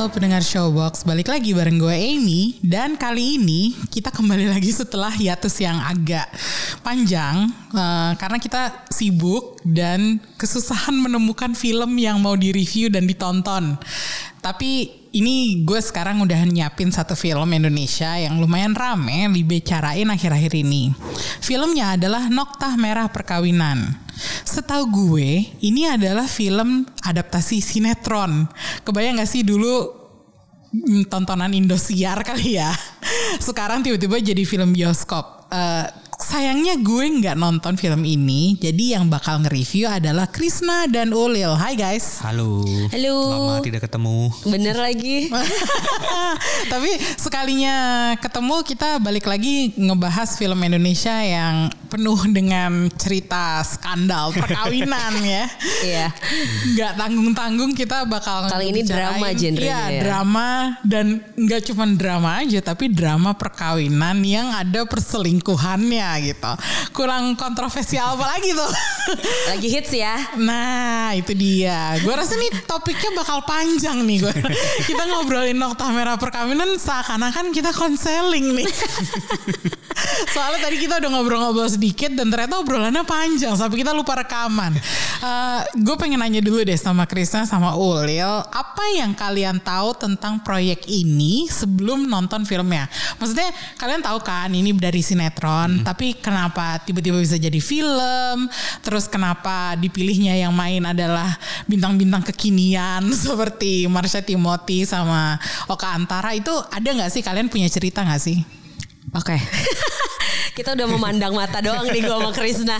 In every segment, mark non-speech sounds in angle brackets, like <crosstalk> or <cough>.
Halo pendengar Showbox, balik lagi bareng gue Amy dan kali ini kita kembali lagi setelah hiatus yang agak panjang uh, karena kita sibuk dan kesusahan menemukan film yang mau direview dan ditonton. Tapi ini gue sekarang udah nyiapin satu film Indonesia yang lumayan rame dibicarain akhir-akhir ini. Filmnya adalah Noktah Merah Perkawinan. Setahu gue, ini adalah film adaptasi sinetron. Kebayang gak sih dulu tontonan Indosiar kali ya? Sekarang tiba-tiba jadi film bioskop. Uh, sayangnya gue nggak nonton film ini, jadi yang bakal nge-review adalah Krisna dan Ulil. Hai guys. Halo. Halo. Lama tidak ketemu. Bener lagi. <laughs> Tapi sekalinya ketemu kita balik lagi ngebahas film Indonesia yang penuh dengan cerita skandal perkawinan <laughs> ya. Iya. Nggak tanggung-tanggung kita bakal Kali ini drama genrenya Iya, ya. drama dan nggak cuma drama aja tapi drama perkawinan yang ada perselingkuhannya gitu. Kurang kontroversial apa lagi tuh? Lagi hits ya. Nah itu dia. Gue rasa nih topiknya bakal panjang nih gue <laughs> Kita ngobrolin Nokta Merah Perkawinan Seakan-akan kita konseling nih. <laughs> Soalnya tadi kita udah ngobrol-ngobrol sedikit Dan ternyata obrolannya panjang Sampai kita lupa rekaman. Eh, Gue pengen nanya dulu deh sama Krisna sama Ulil Apa yang kalian tahu tentang proyek ini Sebelum nonton filmnya? Maksudnya kalian tahu kan Ini dari sinetron Tapi kenapa tiba-tiba bisa jadi film? Terus kenapa dipilihnya yang main adalah bintang-bintang kekinian <laughs> seperti Marsha Timothy sama Oka Antara itu ada nggak sih kalian punya cerita nggak sih? Oke. <laughs> Kita udah memandang mata doang nih gue sama Krisna.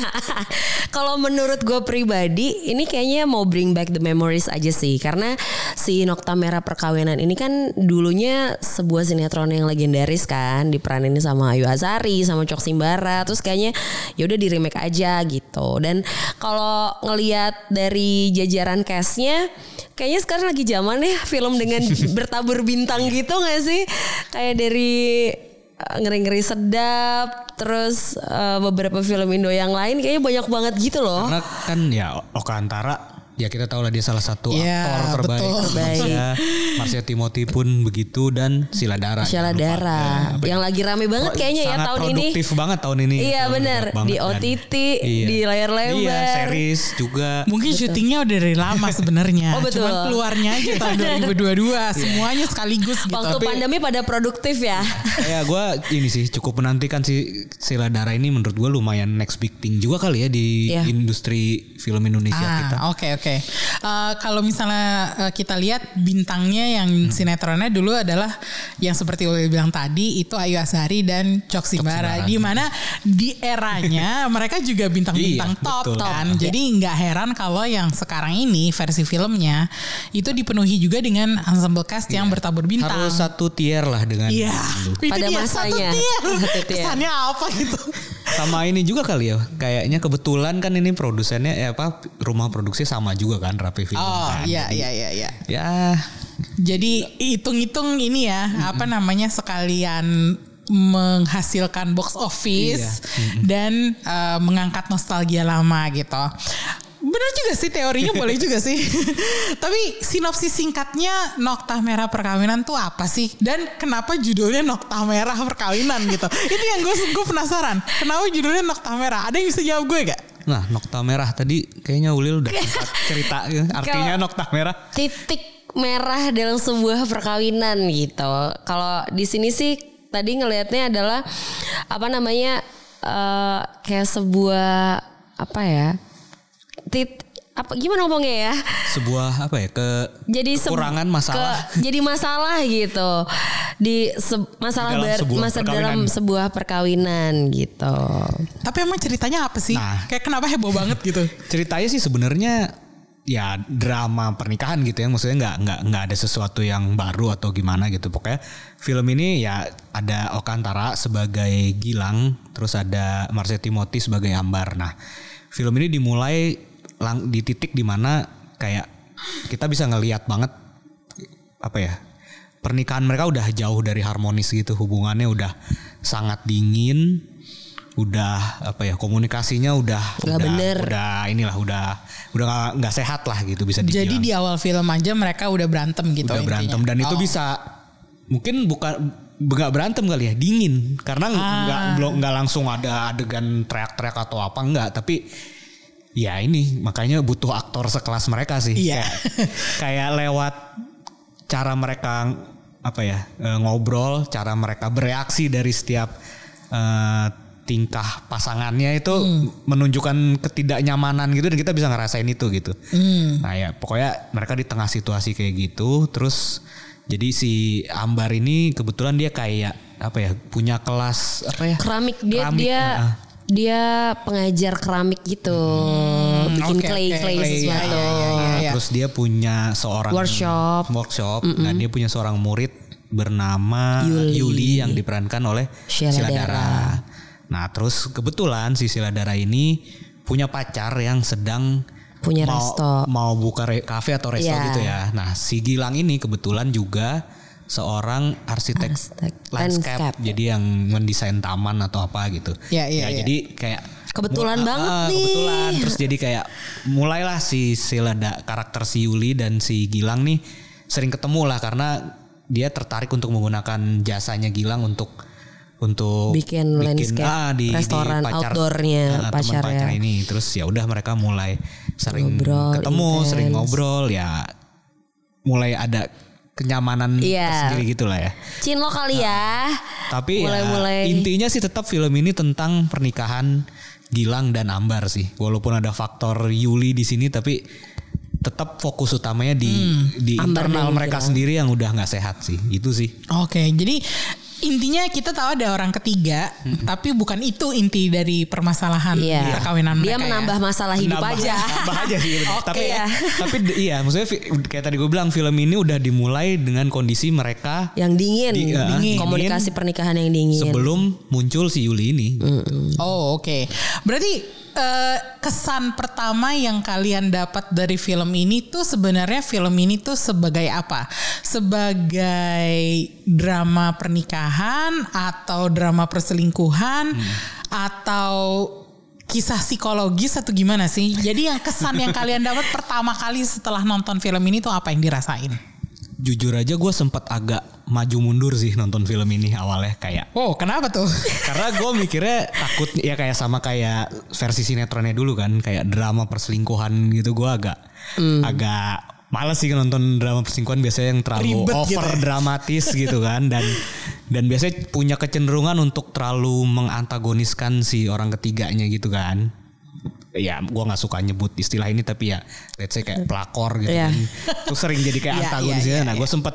<laughs> Kalau menurut gue pribadi, ini kayaknya mau bring back the memories aja sih. Karena si Nokta Merah Perkawinan ini kan dulunya sebuah sinetron yang legendaris kan. Diperanin sama Ayu Azari, sama Cok Simbara. Terus kayaknya ya udah di remake aja gitu. Dan kalau ngelihat dari jajaran castnya, kayaknya sekarang lagi zaman ya film dengan <laughs> bertabur bintang gitu gak sih? Kayak dari ngeri-ngeri sedap terus uh, beberapa film Indo yang lain kayaknya banyak banget gitu loh. Karena kan ya Oka Antara ya kita tahu lah dia salah satu Iya, aktor terbaik. betul. Marsha, Marsha Timothy pun begitu dan Sila Dara. Lupa. Dara Ya, yang lagi rame banget Oh, kayaknya ya sangat tahun ini produktif banget tahun ini. Iya, banget Di kan. OTT, di layar lebar. Iya, series juga. Mungkin syutingnya udah dari lama <laughs> sebenarnya. Oh, betul. Cuman keluarnya aja tahun <laughs> 2022 semuanya sekaligus gitu. waktu pandemi pada produktif ya <laughs> ya gue ini sih cukup menantikan si Sila Dara ini menurut gue lumayan next big thing juga kali ya di Iya. industri film Indonesia kita. Ah, oke oke. Eh, kalau misalnya eh, kita lihat bintangnya yang Hmm. sinetronnya dulu adalah yang seperti Ulil bilang tadi itu Ayu Azhari dan Cok Simbara. Di mana di eranya <laughs> mereka juga bintang-bintang Iya, top betul. kan. Jadi nggak heran kalau yang sekarang ini versi filmnya itu dipenuhi juga dengan ensemble cast yang bertabur bintang. Iya. Harus satu tier lah dengan Iya. Pada dia, masanya. Satu tier. <laughs> Satu tier. Kesannya apa gitu? Sama ini juga kali ya. Kayaknya kebetulan kan ini produsennya ya apa rumah produksi sama juga kan Rapi Film Oh kan. iya iya iya iya. Ya Jadi hitung-hitung ini ya apa namanya sekalian menghasilkan box office dan eh, mengangkat nostalgia lama gitu. Bener juga sih teorinya boleh juga sih. <laughs> Tapi sinopsis singkatnya Nokta Merah Perkawinan tuh apa sih? Dan kenapa judulnya Nokta Merah Perkawinan gitu? Itu yang gue gue penasaran. Kenapa judulnya Nokta Merah? Ada yang bisa jawab gue gak? Nah, nokta merah tadi kayaknya Ulil udah <laughs> cerita gitu. Artinya nokta merah. titik merah dalam sebuah perkawinan gitu. Kalau di sini sih tadi ngelihatnya adalah apa namanya eh, kayak sebuah apa ya? Tit apa gimana ngomongnya ya? Sebuah apa ya ke Jadi kekurangan masalah. ke- jadi masalah gitu di se- masalah Dalam ber- sebuah masa perkawinan. dalam sebuah perkawinan gitu. Tapi emang ceritanya apa sih? Nah. Kayak kenapa heboh banget gitu? <laughs> Ceritanya sih sebenarnya ya drama pernikahan gitu ya maksudnya nggak nggak nggak ada sesuatu yang baru atau gimana gitu pokoknya film ini ya ada Oka Antara sebagai Gilang terus ada Marsha Timothy sebagai Ambar nah film ini dimulai lang- di titik di mana kayak kita bisa ngelihat banget apa ya pernikahan mereka udah jauh dari harmonis gitu hubungannya udah sangat dingin udah apa ya komunikasinya udah Nggak udah, bener. udah inilah udah udah nggak- nggak sehat lah gitu bisa dibilang Jadi di awal film aja mereka udah berantem gitu. udah berantem intinya. dan itu Oh. bisa mungkin bukan nggak berantem kali ya dingin karena Ah. nggak belum nggak langsung ada adegan teriak-teriak atau apa enggak tapi ya ini makanya butuh aktor sekelas mereka sih Iya. kayak, kayak lewat cara mereka apa ya eh, ngobrol cara mereka bereaksi dari setiap eh, tingkah pasangannya itu Hmm. menunjukkan ketidaknyamanan gitu dan kita bisa ngerasain itu gitu. Hmm. Nah ya pokoknya mereka di tengah situasi kayak gitu terus jadi si Ambar ini kebetulan dia kayak apa ya punya kelas apa ya keramik dia Keramik, dia heeh. dia pengajar keramik gitu bikin oke, clay clay Clay, sesuatu iya, iya, iya. Nah, Terus dia punya seorang Workshop. workshop. Nah, dia punya seorang murid bernama Yuli. Yuli, yang diperankan oleh Sheila Sheila Dara. Dara. Nah, terus kebetulan si Sheila Dara ini punya pacar yang sedang Punya mau, resto. mau buka re- cafe atau resto Iya. gitu ya. Nah, si Gilang ini kebetulan juga seorang arsitek, Arsitek landscape. landscape. Jadi yang mendesain taman atau apa gitu. Iya, iya, Ya, iya. Jadi kayak Kebetulan Mul- banget ah, nih. Kebetulan terus jadi kayak mulailah si da- karakter si Yuli dan si Gilang nih sering ketemu lah karena dia tertarik untuk menggunakan jasanya Gilang untuk untuk Bikin landscape, restoran outdoornya ah, teman pacarnya. pacar ini terus ya udah mereka mulai sering Ngobrol, ketemu intens. sering ngobrol ya mulai ada kenyamanan Iya. tersendiri gitu lah ya Cinlo kali ya tapi ya, Mulai-mulai. intinya sih tetap film ini tentang pernikahan Gilang dan Ambar sih. Walaupun ada faktor Yuli di sini tapi tetap fokus utamanya di di Hmm. Ambar internal mereka Gilang. sendiri yang udah nggak sehat sih. Itu sih. Oke, jadi intinya kita tahu ada orang ketiga, tapi bukan itu inti dari permasalahan Iya. perkawinan Dia mereka. menambah ya. masalah hidup Nambah- aja nambah aja sih. <laughs> Oke tapi ya. tapi iya maksudnya kayak tadi gue bilang film ini udah dimulai dengan kondisi mereka Yang dingin, Di- ah, dingin. Komunikasi pernikahan yang dingin sebelum muncul si Yuli ini. Oh oke. Berarti eh, kesan pertama yang kalian dapat dari film ini tuh sebenarnya film ini tuh sebagai apa? Sebagai drama pernikahan atau drama perselingkuhan atau kisah psikologis atau gimana sih? Jadi yang kesan yang kalian dapat pertama kali setelah nonton film ini tuh apa yang dirasain? Jujur aja gue sempat agak maju mundur sih nonton film ini awalnya kayak Oh kenapa tuh? <laughs> Karena gue mikirnya takut ya kayak sama kayak versi sinetronnya dulu kan kayak drama perselingkuhan gitu gue agak Hmm. agak males sih nonton drama perselingkuhan biasanya yang terlalu Ribet gitu over ya. dramatis gitu kan dan dan biasanya punya kecenderungan untuk terlalu mengantagoniskan si orang ketiganya gitu kan. Ya gue nggak suka nyebut istilah ini tapi ya let's say kayak pelakor gitu Iya. kan. Terus sering jadi kayak <laughs> Iya, antagonisnya. iya, iya, nah gue sempet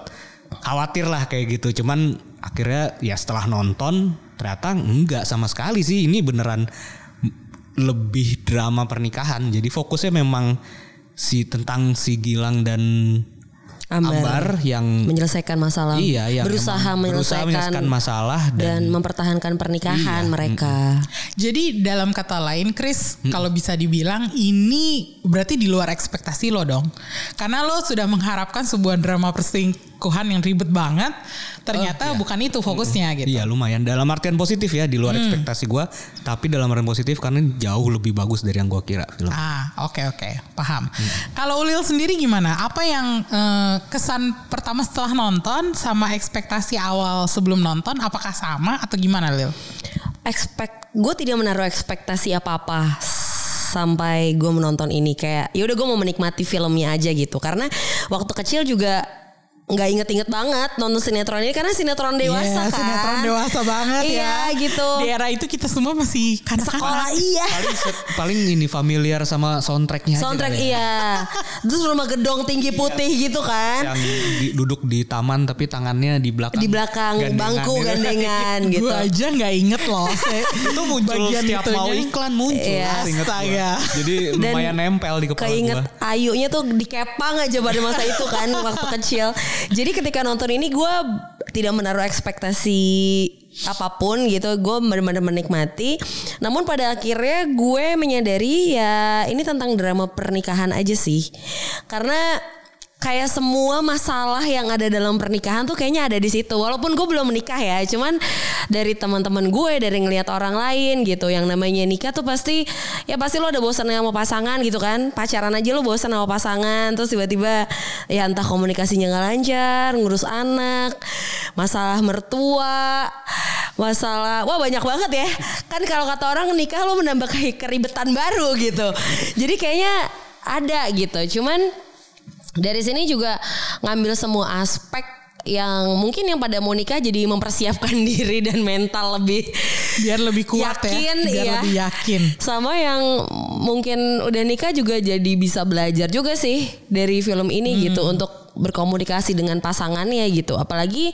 khawatir lah kayak gitu. Cuman akhirnya ya setelah nonton ternyata enggak sama sekali sih. Ini beneran lebih drama pernikahan. Jadi fokusnya memang si tentang si Gilang dan Ambar. Ambar, yang Menyelesaikan masalah iya yang Berusaha emang berusaha menyelesaikan menyelesaikan masalah Dan dan, mempertahankan pernikahan Iya, mereka Jadi dalam kata lain Chris kalau bisa dibilang ini berarti di luar ekspektasi lo dong. Karena lo sudah mengharapkan sebuah drama perselingkuhan yang ribet banget, ternyata bukan itu fokusnya gitu. Iya lumayan dalam artian positif ya di luar ekspektasi gua tapi dalam artian positif karena jauh lebih bagus dari yang gua kira film. Ah, oke oke, paham. Kalau Ulil sendiri gimana? Apa yang kesan pertama setelah nonton sama ekspektasi awal sebelum nonton apakah sama atau gimana Lil? expect gue tidak menaruh ekspektasi apa apa sampai gue menonton ini kayak ya udah gue mau menikmati filmnya aja gitu karena waktu kecil juga nggak inget-inget banget nonton sinetron ini karena sinetron dewasa Iya, kan sinetron dewasa banget ya. iya gitu Di era itu kita semua masih sekolah kanak-kanak. iya Paling paling ini familiar sama soundtracknya aja soundtrack kali ya. iya terus rumah gedong tinggi putih gitu kan Yang di- duduk di taman tapi tangannya di belakang. di belakang gandengan bangku <laughs> gitu. gandengan gitu Gue aja nggak inget loh. <laughs> Itu muncul Bagian setiap mau itunya. iklan muncul. Iya. inget gua. Astaga. Jadi <laughs> Dan lumayan nempel di kepala Keinget gua. Ayunya tuh dikepang aja pada masa itu kan waktu kecil. Jadi ketika nonton ini gue tidak menaruh ekspektasi apa pun gitu. Gue benar-benar menikmati. Namun pada akhirnya gue menyadari ya ini tentang drama pernikahan aja sih. Karena kayak semua masalah yang ada dalam pernikahan tuh kayaknya ada di situ. Walaupun gue belum menikah ya, cuman dari teman-teman gue, dari ngelihat orang lain gitu, yang namanya nikah tuh pasti ya pasti lo ada bosan sama pasangan gitu kan. Pacaran aja lo bosan sama pasangan, terus tiba-tiba ya entah komunikasinya nggak lancar, ngurus anak, masalah mertua, masalah wah banyak banget ya. Kan kalau kata orang nikah lo menambah keribetan baru gitu. Jadi kayaknya ada gitu. Cuman dari sini juga ngambil semua aspek yang mungkin yang pada mau nikah jadi mempersiapkan <laughs> diri dan mental lebih biar lebih kuat yakin, ya biar iya. lebih yakin sama yang mungkin udah nikah juga jadi bisa belajar juga sih dari film ini Hmm. gitu untuk berkomunikasi dengan pasangannya gitu apalagi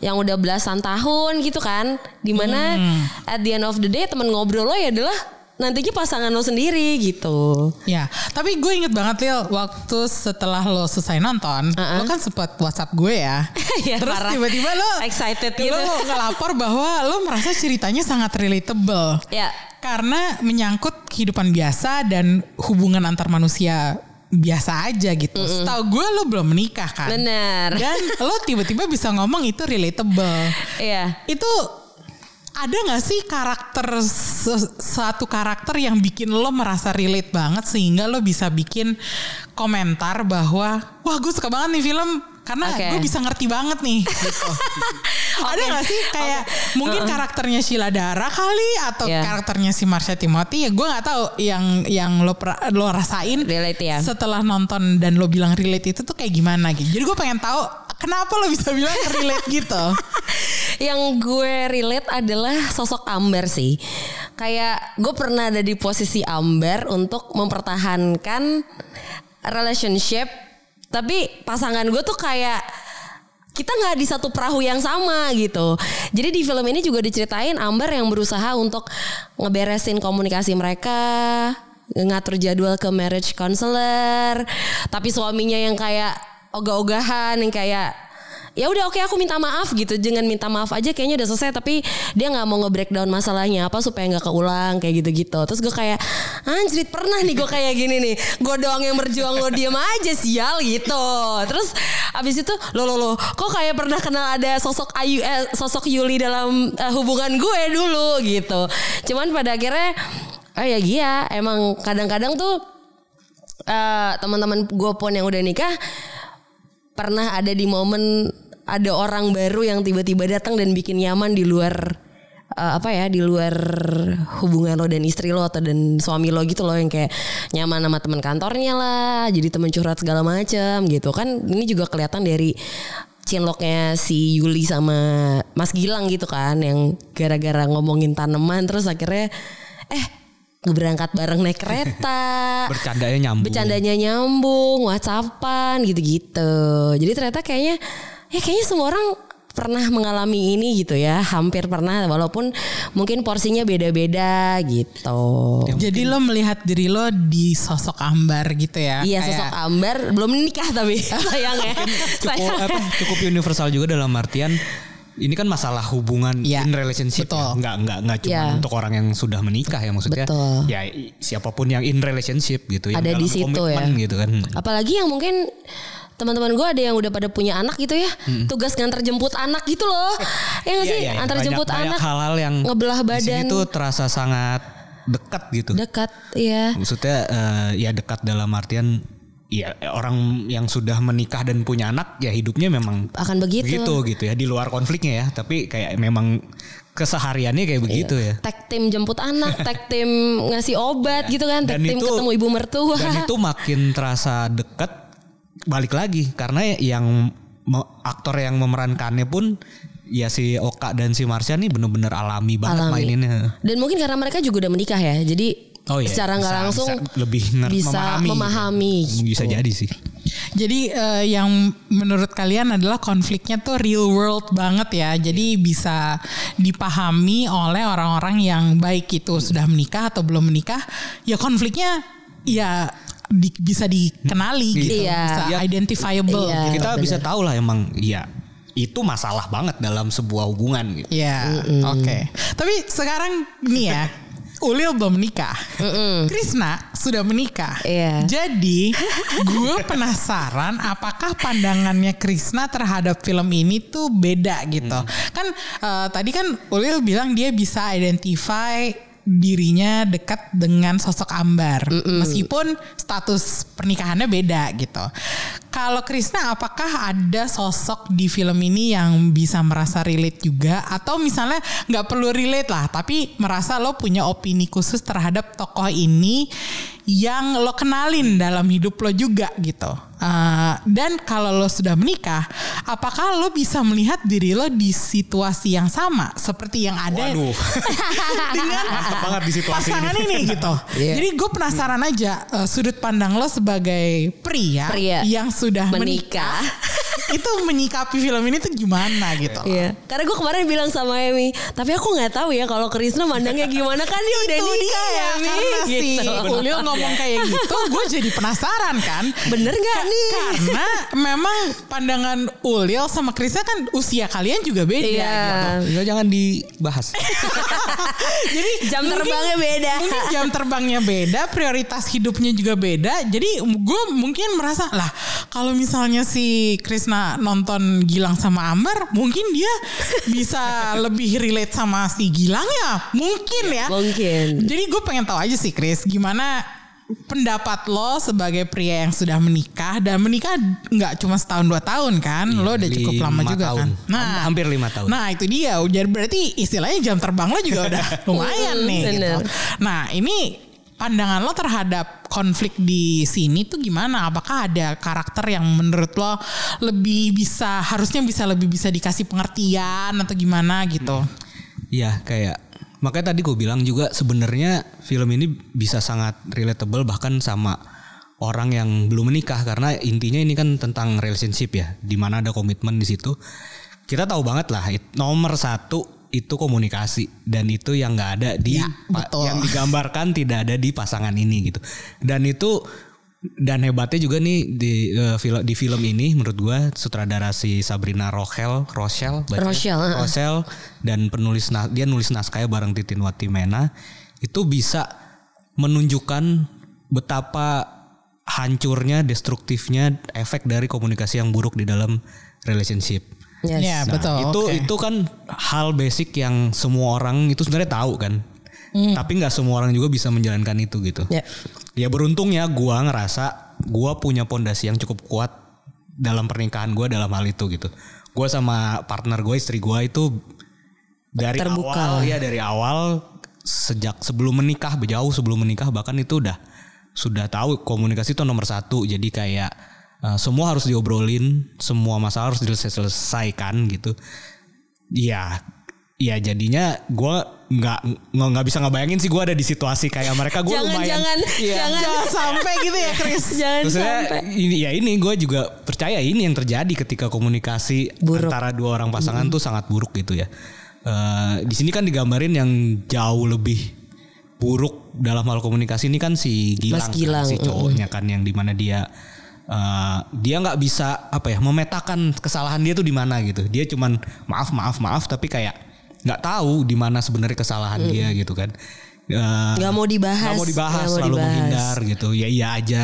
yang udah belasan tahun gitu kan di mana Hmm. at the end of the day teman ngobrol lo ya adalah nantinya pasangan lo sendiri gitu Ya, tapi gue inget banget Lil waktu setelah lo selesai nonton, Uh-uh. lo kan sempat WhatsApp gue ya. <laughs> Ya, Terus tiba-tiba lo Excited lo gitu. ngelapor bahwa lo merasa ceritanya sangat relatable. ya Karena menyangkut kehidupan biasa dan hubungan antar manusia biasa aja gitu. Setahu gue lo belum menikah kan. Bener. Dan lo tiba-tiba bisa ngomong itu relatable. <laughs> Iya. Itu ada nggak sih karakter satu karakter yang bikin lo merasa relate banget sehingga lo bisa bikin komentar bahwa wah gue suka banget nih film karena Oke. gue bisa ngerti banget nih <laughs> gitu. ada nggak sih kayak mungkin karakternya Sheila Dara kali atau Yeah. karakternya si Marsha Timothy ya gue nggak tahu yang yang lo pra- lo rasain Relate ya. setelah nonton dan lo bilang relate itu tuh kayak gimana gitu jadi gue pengen tahu kenapa lo bisa bilang <laughs> relate gitu yang gue relate adalah sosok Amber sih. Kayak gue pernah ada di posisi Amber untuk mempertahankan relationship, tapi pasangan gue tuh kayak kita nggak di satu perahu yang sama gitu. Jadi di film ini juga diceritain Amber yang berusaha untuk ngeberesin komunikasi mereka, ngatur jadwal ke marriage counselor, tapi suaminya yang kayak ogah-ogahan yang kayak ya udah oke aku minta maaf gitu. Jangan minta maaf aja kayaknya udah selesai tapi dia nggak mau nge-breakdown masalahnya. Apa supaya nggak keulang kayak gitu-gitu. Terus gue kayak anjrit pernah nih gue kayak gini nih. Gue doang yang berjuang lo diem aja sial gitu. Terus abis itu lo lo lo kok kayak pernah kenal ada sosok Ayu eh, sosok Yuli dalam eh, hubungan gue dulu gitu. Cuman pada akhirnya oh ya iya emang kadang-kadang tuh eh, teman-teman gue pun yang udah nikah pernah ada di momen ada orang baru yang tiba-tiba datang dan bikin nyaman di luar eh, apa ya di luar hubungan lo dan istri lo atau dan suami lo gitu loh yang kayak nyaman sama teman kantornya lah jadi teman curhat segala macam gitu kan ini juga kelihatan dari cinloknya si Yuli sama Mas Gilang gitu kan yang gara-gara ngomongin tanaman terus akhirnya eh berangkat bareng naik kereta <laughs> Bercandanya nyambung. bercandanya nyambung, whatsappan gitu-gitu. Jadi ternyata kayaknya ya kayaknya semua orang pernah mengalami ini gitu ya, hampir pernah walaupun mungkin porsinya beda-beda gitu. Jadi lo melihat diri lo di sosok Ambar gitu ya? Iya Kayak- sosok Ambar belum nikah tapi <laughs> sayang ya. cukup Sayang. apa cukup universal juga dalam artian ini kan masalah hubungan Iya, in relationship betul. ya. nggak nggak nggak cuma Iya. untuk orang yang sudah menikah ya maksudnya Betul. ya siapa pun yang in relationship gitu yang Ada di dalam situ komitmen ya. gitu kan Apalagi yang mungkin teman-teman gue ada yang udah pada punya anak gitu ya, tugas nganter jemput anak gitu loh, <laughs> ya nggak Iya, sih? iya, iya. Antar Banyak- jemput banyak anak, hal-hal yang ngebelah badan, tuh terasa sangat dekat gitu dekat, ya. maksudnya eh, ya dekat dalam artian ya orang yang sudah menikah dan punya anak ya hidupnya memang Akan begitu. begitu gitu ya di luar konfliknya ya tapi kayak memang kesehariannya kayak begitu ya tag tim jemput anak, <laughs> tag tim ngasih obat gitu kan, tag Dan tim itu- ketemu ibu mertua. dan itu makin terasa dekat balik lagi karena yang aktor yang memerankannya pun ya si Oka dan si Marsha nih bener-bener alami banget Alami. maininnya Dan mungkin karena mereka juga udah menikah ya, jadi Oh iya, secara nggak langsung bisa lebih bisa memahami, memahami gitu. bisa gitu. jadi sih Jadi eh, yang menurut kalian adalah konfliknya tuh real world banget ya. Jadi bisa dipahami oleh orang-orang yang baik itu sudah menikah atau belum menikah. Ya konfliknya ya di- bisa dikenali gitu, Iya. bisa Iya. identifiable. Iya. gitu. kita bener. bisa tahu lah emang ya itu masalah banget dalam sebuah hubungan gitu. Ya, oke. Tapi sekarang nih ya, Ulil belum menikah. Krisna sudah menikah. Iya. Jadi, gue penasaran apakah pandangannya Krisna terhadap film ini tuh beda gitu. Kan eh, tadi kan Ulil bilang dia bisa identify dirinya dekat dengan sosok Ambar. Meskipun status pernikahannya beda gitu. Kalau Krisna apakah ada sosok di film ini yang bisa merasa relate juga? Atau misalnya nggak perlu relate lah tapi merasa lo punya opini khusus terhadap tokoh ini yang lo kenalin dalam hidup lo juga gitu. Uh, dan kalau lo sudah menikah, apakah lo bisa melihat diri lo di situasi yang sama seperti yang ada Waduh. <laughs> dengan banget di situasi pasangan ini. ini, gitu. Iya. Jadi gue penasaran aja uh, sudut pandang lo sebagai pria, Pria. yang sudah Menikah. menikah, <laughs> itu menyikapi film ini tuh gimana gitu. Iya. Karena gue kemarin bilang sama Emi, tapi aku nggak tahu ya kalau Krisna mandangnya gimana kan dia udah nikah ya Mi. karena si Gitu. Ngomong kayak gitu, gue jadi penasaran kan. Bener nggak Ka- nih? Karena memang pandangan Ulil sama Krisna kan usia kalian juga beda Iya. gitu. Ya jangan dibahas. <laughs> Jadi Jam mungkin- terbangnya beda. Mungkin jam terbangnya beda, prioritas hidupnya juga beda. Jadi gue mungkin merasa lah kalau misalnya si Krisna nonton Gilang sama Ambar, mungkin dia bisa <laughs> lebih relate sama si Gilang ya, mungkin ya. Mungkin. Jadi gue pengen tahu aja sih Kris, gimana pendapat lo sebagai pria yang sudah menikah dan menikah nggak cuma setahun dua tahun kan, lo udah cukup lama juga tahun. kan. Hampir lima tahun. Nah itu dia, jadi berarti istilahnya jam terbang lo juga udah <laughs> lumayan nih. gitu. Nah ini pandangan lo terhadap konflik di sini tuh gimana? Apakah ada karakter yang menurut lo lebih bisa, harusnya bisa lebih bisa dikasih pengertian atau gimana gitu? Iya kayak makanya tadi gue bilang juga sebenarnya film ini bisa sangat relatable bahkan sama orang yang belum menikah. Karena intinya ini kan tentang relationship ya di mana ada komitmen di situ. Kita tahu banget lah nomor satu itu komunikasi. Dan itu yang nggak ada di Ya, betul. yang digambarkan tidak ada di pasangan ini gitu. Dan itu dan hebatnya juga nih di eh, film di film ini menurut gua sutradara si Sabrina Rochelle Rochelle bacanya. Rochelle, heeh. Rochelle dan penulis dia nulis naskahnya bareng Titin Watimena itu bisa menunjukkan betapa hancurnya destruktifnya efek dari komunikasi yang buruk di dalam relationship. Yes. Ya Nah, betul. itu oke. itu kan hal basic yang semua orang itu sebenarnya tahu kan. Hmm. Tapi nggak semua orang juga bisa menjalankan itu gitu. Ya. Ya beruntungnya gua ngerasa gua punya pondasi yang cukup kuat dalam pernikahan gua dalam hal itu gitu. Gua sama partner gue istri gua itu dari Terbuka awal ya dari awal sejak sebelum menikah jauh sebelum menikah bahkan itu udah sudah tahu komunikasi itu nomor satu. Jadi kayak uh, semua harus diobrolin semua masalah harus diselesaikan gitu. Ya ya jadinya gue nggak nggak nggak bisa ngebayangin sih gue ada di situasi kayak mereka gue Jangan, lumayan jangan, Iya. jangan. Jangan sampai gitu ya Chris. <laughs> Jangan Maksudnya sampai. ini ya ini gue juga percaya ini yang terjadi ketika komunikasi Buruk. antara dua orang pasangan tuh sangat buruk gitu ya. Eh, di sini kan digambarin yang jauh lebih buruk dalam hal komunikasi ini kan si Gilang, Mas kan, Gilang, si cowoknya kan yang di mana dia eh, dia nggak bisa apa ya memetakan kesalahan dia tuh di mana gitu. Dia cuman maaf maaf maaf tapi kayak nggak tahu di mana sebenarnya kesalahan dia gitu kan. Eh, Nggak mau dibahas. nggak mau dibahas mau selalu dibahas. menghindar gitu ya iya aja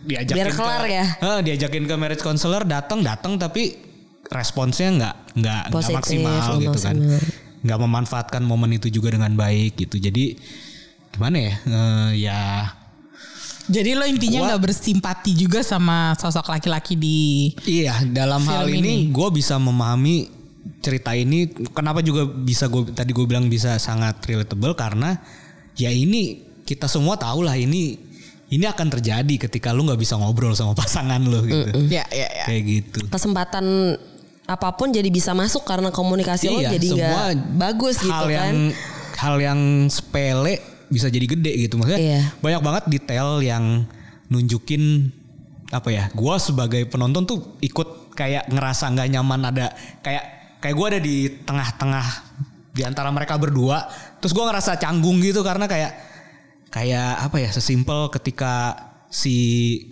diajakin Biar kelar ke, ya. Eh, diajakin ke marriage counselor datang datang tapi responsnya nggak nggak nggak maksimal gitu kan nggak memanfaatkan momen itu juga dengan baik gitu jadi gimana ya Eh, ya Jadi lo intinya nggak bersimpati juga sama sosok laki-laki di Iya, dalam hal ini ini. gue bisa memahami cerita ini. Kenapa juga bisa gue tadi gue bilang bisa sangat relatable karena ya ini kita semua tahu lah ini ini akan terjadi ketika lu nggak bisa ngobrol sama <laughs> pasangan lu gitu. ya ya ya. Kayak gitu. Kesempatan apa pun jadi bisa masuk karena komunikasi lo Iya, jadi nggak bagus gitu hal kan. yang hal yang sepele bisa jadi gede gitu maksudnya Iya. banyak banget detail yang nunjukin apa ya gua sebagai penonton tuh ikut kayak ngerasa nggak nyaman ada kayak kayak gua ada di tengah-tengah di antara mereka berdua terus gua ngerasa canggung gitu karena kayak kayak apa ya sesimpel ketika si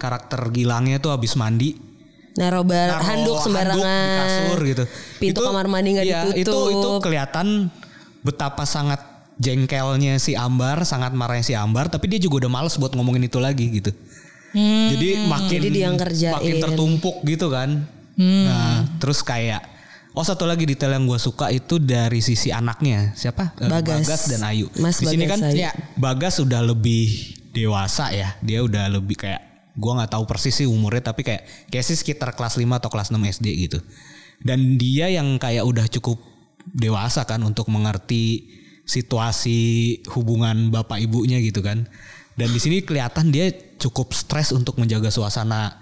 karakter Gilangnya tuh habis mandi Naruh bar- handuk sembarangan. di kasur gitu. Pintu kamar mandi nggak iya, Itu itu ditutup. kelihatan betapa sangat jengkelnya si Ambar, sangat marahnya si Ambar, tapi dia juga udah males buat ngomongin itu lagi gitu. Jadi makin Jadi dia makin tertumpuk gitu kan. Nah, terus kayak Oh satu lagi detail yang gue suka itu dari sisi anaknya siapa Eh, Bagas. dan Ayu. Mas Di sini Bagas kan Ayu. Ya. Bagas udah lebih dewasa ya. Dia udah lebih kayak gua nggak tahu persis sih umurnya tapi kayak kayak sih sekitar kelas 5 atau kelas 6 SD gitu. Dan dia yang kayak udah cukup dewasa kan untuk mengerti situasi hubungan bapak ibunya gitu kan. Dan di sini kelihatan dia cukup stres untuk menjaga suasana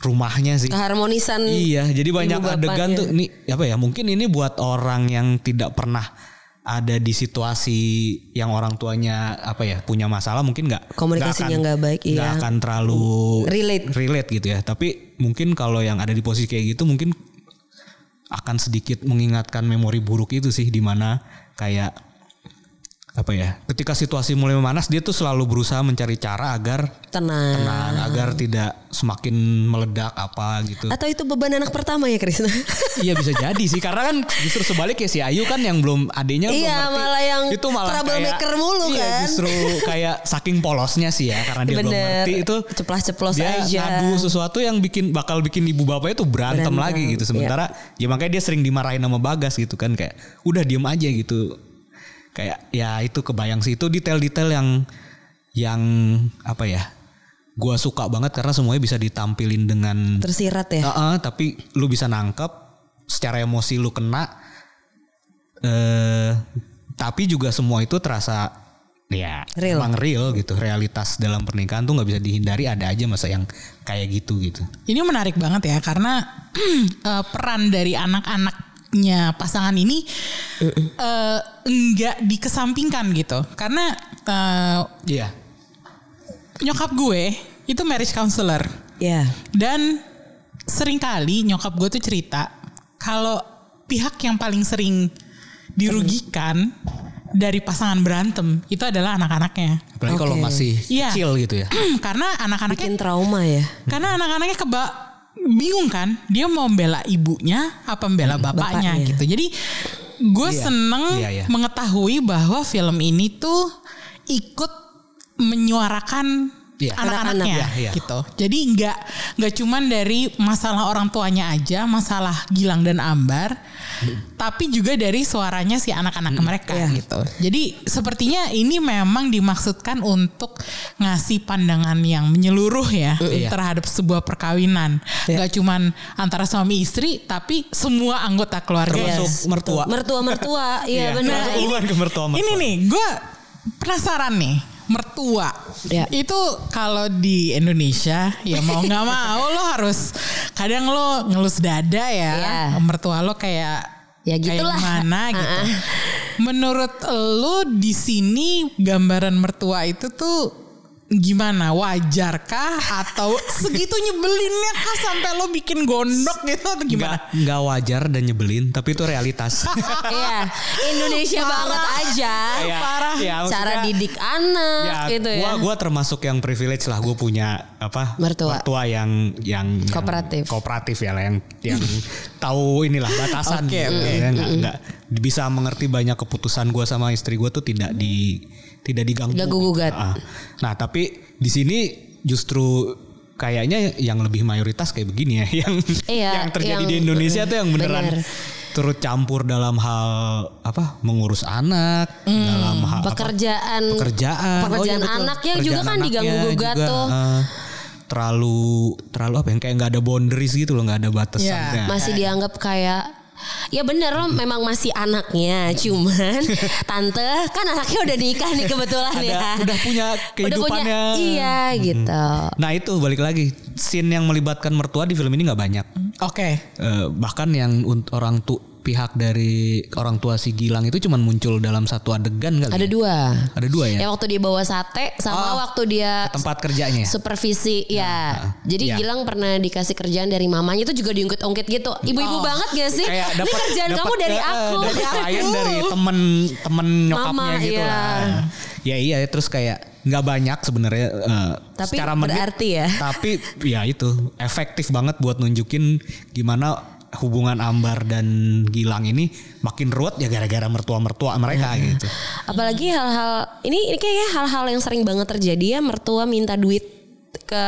rumahnya sih. Keharmonisan. Iya, jadi banyak adegan bapaknya. tuh ini apa ya? Mungkin ini buat orang yang tidak pernah ada di situasi yang orang tuanya apa ya punya masalah mungkin nggak Komunikasinya nggak baik, iya. nggak akan terlalu Relate. relate gitu ya tapi mungkin kalau yang ada di posisi kayak gitu mungkin akan sedikit mengingatkan memori buruk itu sih di mana kayak apa ya ketika situasi mulai memanas dia tuh selalu berusaha mencari cara agar Tenang. tenang agar tidak semakin meledak apa gitu Atau itu beban anak pertama ya Krisna? <laughs> Iya bisa jadi sih karena kan justru sebaliknya si Ayu kan yang belum belum Iya, ngerti. malah yang itu malah troublemaker kayak, mulu iya, kan. justru kayak saking polosnya sih ya karena dia belum Bener. ngerti itu Ceplas-ceplos dia aja. ngadu sesuatu yang bikin bakal bikin ibu bapaknya tuh berantem, Berantem, lagi gitu sementara ya makanya dia sering dimarahin sama Bagas gitu kan kayak udah diem aja gitu kayak ya itu kebayang sih itu detail-detail yang yang apa ya gua suka banget karena semuanya bisa ditampilin dengan Tersirat ya. Heeh, tapi lu bisa nangkep secara emosi lu kena eh tapi juga semua itu terasa ya Real. emang real gitu realitas dalam pernikahan tuh nggak bisa dihindari ada aja masa yang kayak gitu gitu Ini menarik banget ya karena <clears throat> eh, peran dari anak-anaknya pasangan ini eh, enggak dikesampingkan gitu. Karena eh, iya nyokap gue itu marriage counselor Ya. dan sering kali nyokap gue tuh cerita kalau pihak yang paling sering dirugikan dari pasangan berantem itu adalah anak-anaknya. apalagi kalau Oke. masih Iya. kecil gitu ya <clears throat> karena anak-anaknya Bikin trauma ya. Karena anak-anaknya keba bingung kan, dia mau membela ibunya apa membela bapaknya, bapaknya. gitu. Jadi gue Iya. seneng Iya, iya. mengetahui bahwa film ini tuh ikut menyuarakan Iya. anak-anaknya Anak-anak, iya, iya. gitu. Jadi nggak nggak cuman dari masalah orang tuanya aja, masalah Gilang dan Ambar, tapi juga dari suaranya si anak-anak mereka Iya. gitu. Jadi sepertinya ini memang dimaksudkan untuk ngasih pandangan yang menyeluruh ya Iya. terhadap sebuah perkawinan. Iya. Nggak cuman antara suami istri, tapi semua anggota keluarga. Termasuk mertua. Mertua-mertua. <laughs> Iya Iya, benar. termasuk hubungan ke mertua mertua. Ini nih, gue penasaran nih. Mertua Ya. itu kalau di Indonesia ya mau nggak mau lo harus kadang lo ngelus dada ya Iya. mertua lo kayak Ya kayak gitulah. gimana <laughs> gitu. Ah-ah. Menurut lo di sini gambaran mertua itu tuh gimana wajarkah atau segitu nyebelinnya kah sampai lo bikin gondok gitu atau gimana? nggak nggak wajar dan nyebelin tapi itu realitas <laughs> Iya. Indonesia banget aja. Kayak- Parah. ya, Cara didik anak ya, gitu ya. gua gua termasuk yang privilege lah gue punya apa Mertua. yang yang yang Kooperatif. kooperatif ya lah yang yang <laughs> tahu inilah batasan Oke, gitu ya, nggak nggak bisa mengerti banyak keputusan gue sama istri gue tuh tidak di tidak diganggu Ganggu-gugat. Ah. nah tapi di sini justru kayaknya yang lebih mayoritas kayak begini ya <laughs> yang Iya, yang terjadi yang- di Indonesia tuh yang beneran bener. turut campur dalam hal apa mengurus anak dalam hal apa, pekerjaan pekerjaan pekerjaan Oh, iya, betul. anaknya juga Pekerjaan kan anaknya diganggu-gugat juga, tuh eh, terlalu terlalu apa yang kayak nggak ada boundaries gitu loh nggak ada batasan Iya. Nah, masih dianggap kayak Ya bener lo memang masih anaknya Cuman <laughs> Tante kan anaknya udah nikah nih kebetulan ada ya. udah punya Udah punya kehidupannya. Iya gitu. Nah itu balik lagi scene yang melibatkan mertua di film ini nggak banyak. Oke. Eh, bahkan yang orang tu pihak dari orang tua si Gilang itu cuman muncul dalam satu adegan kali Ada ya? dua. Ada dua ya? Ya waktu dia bawa sate Sama Oh, waktu dia tempat kerjanya? Supervisi ya. Jadi Iya. Gilang pernah dikasih kerjaan dari mamanya Itu juga diungkit-ungkit gitu. Ibu-ibu Oh, banget gak sih? kayak Ini dapat kerjaan dapat- kamu dari eh, aku. dari klien dari temen temen nyokapnya Mama, gitu iya. lah. Ya iya terus kayak nggak banyak sebenarnya eh, Tapi secara menit, berarti ya. Tapi ya itu efektif banget buat nunjukin gimana hubungan Ambar dan Gilang ini makin ruwet ya gara-gara mertua-mertua mereka gitu. Apalagi hal-hal ini ini kayaknya hal-hal yang sering banget terjadi ya mertua minta duit ke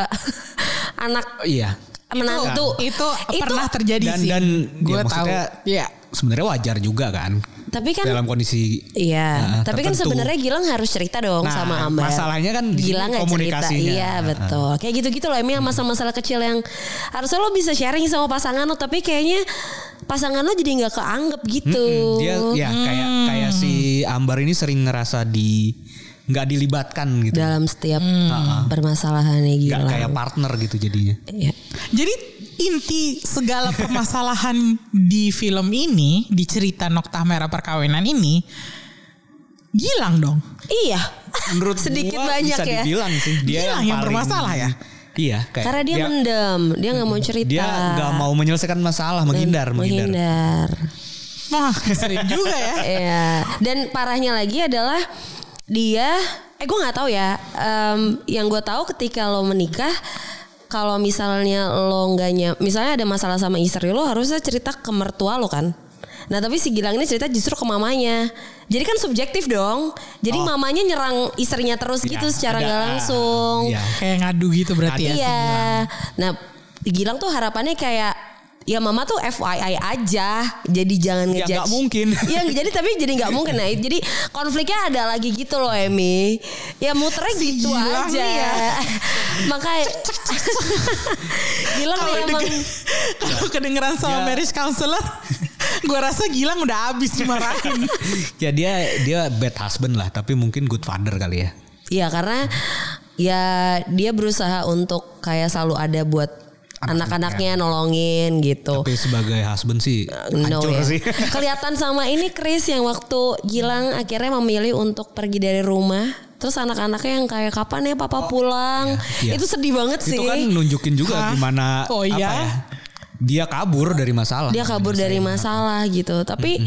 <laughs> anak Iya. menantu. Itu pernah terjadi Dan sih. dan gue ya, tahu. Iya. sebenarnya wajar juga kan. Tapi kan dalam kondisi Iya, Nah, tapi kan tertentu. sebenarnya Gilang harus cerita dong Nah, sama Ambar. masalahnya kan Gilang nggak cerita. komunikasinya. Iya betul. Kayak gitu-gitu loh. Ini masalah-masalah kecil yang harusnya lo bisa sharing sama pasangan lo, tapi kayaknya pasangan lo jadi nggak keanggap gitu. Mm-mm, dia ya kayak Hmm. kayak si Ambar ini sering ngerasa di nggak dilibatkan gitu. dalam setiap permasalahannya Nggak Gilang. kayak partner gitu jadinya. Iya. Jadi inti segala permasalahan di film ini, di cerita Nokta Merah Perkawinan ini, Gilang dong. Iya. Menurut <laughs> Sedikit gua banyak bisa ya. dibilang sih dia Gilang yang paling- bermasalah ya? Iya, kayak Karena dia, mendem, dia nggak mau cerita. dia nggak mau menyelesaikan masalah, menghindar, menghindar. menghindar. Wah, sering juga ya. <laughs> Iya. Dan parahnya lagi adalah dia, eh gue nggak tahu ya. Em, yang gue tahu ketika lo menikah, kalau misalnya lo nggak nyam, misalnya ada masalah sama istri lo, harusnya cerita ke mertua lo kan. Nah tapi si Gilang ini cerita justru ke mamanya. Jadi kan subjektif dong. Jadi mamanya nyerang istrinya terus Ya, gitu secara ada- nggak langsung. Iya. Kayak ngadu gitu berarti ya. Iya. Nah, Gilang tuh harapannya kayak ya mama tuh FYI aja. Jadi jangan Ya, ngejudge. nggak mungkin. Iya, <laughs> jadi tapi jadi nggak mungkin. Nah, jadi konfliknya ada lagi gitu loh, Emi. Ya muternya gitu Gilang aja. ya. <laughs> Makanya <laughs> Gilang Kalau emang kalau kedengeran sama Ya. marriage counselor, gue rasa Gilang udah habis dimarahin. Ya dia dia bad husband lah, tapi mungkin good father kali ya. Iya karena ya dia berusaha untuk kayak selalu ada buat anak-anaknya nolongin gitu. Tapi sebagai husband sih No hancur ya. sih. <laughs> Kelihatan sama ini Chris yang waktu Gilang akhirnya memilih untuk pergi dari rumah. Terus anak-anaknya yang kayak kapan ya papa pulang. iya. Itu sedih banget sih. Itu kan nunjukin juga Hah? gimana Oh, apa iya? ya? Dia kabur dari masalah. Dia kabur dari masalah gitu. Tapi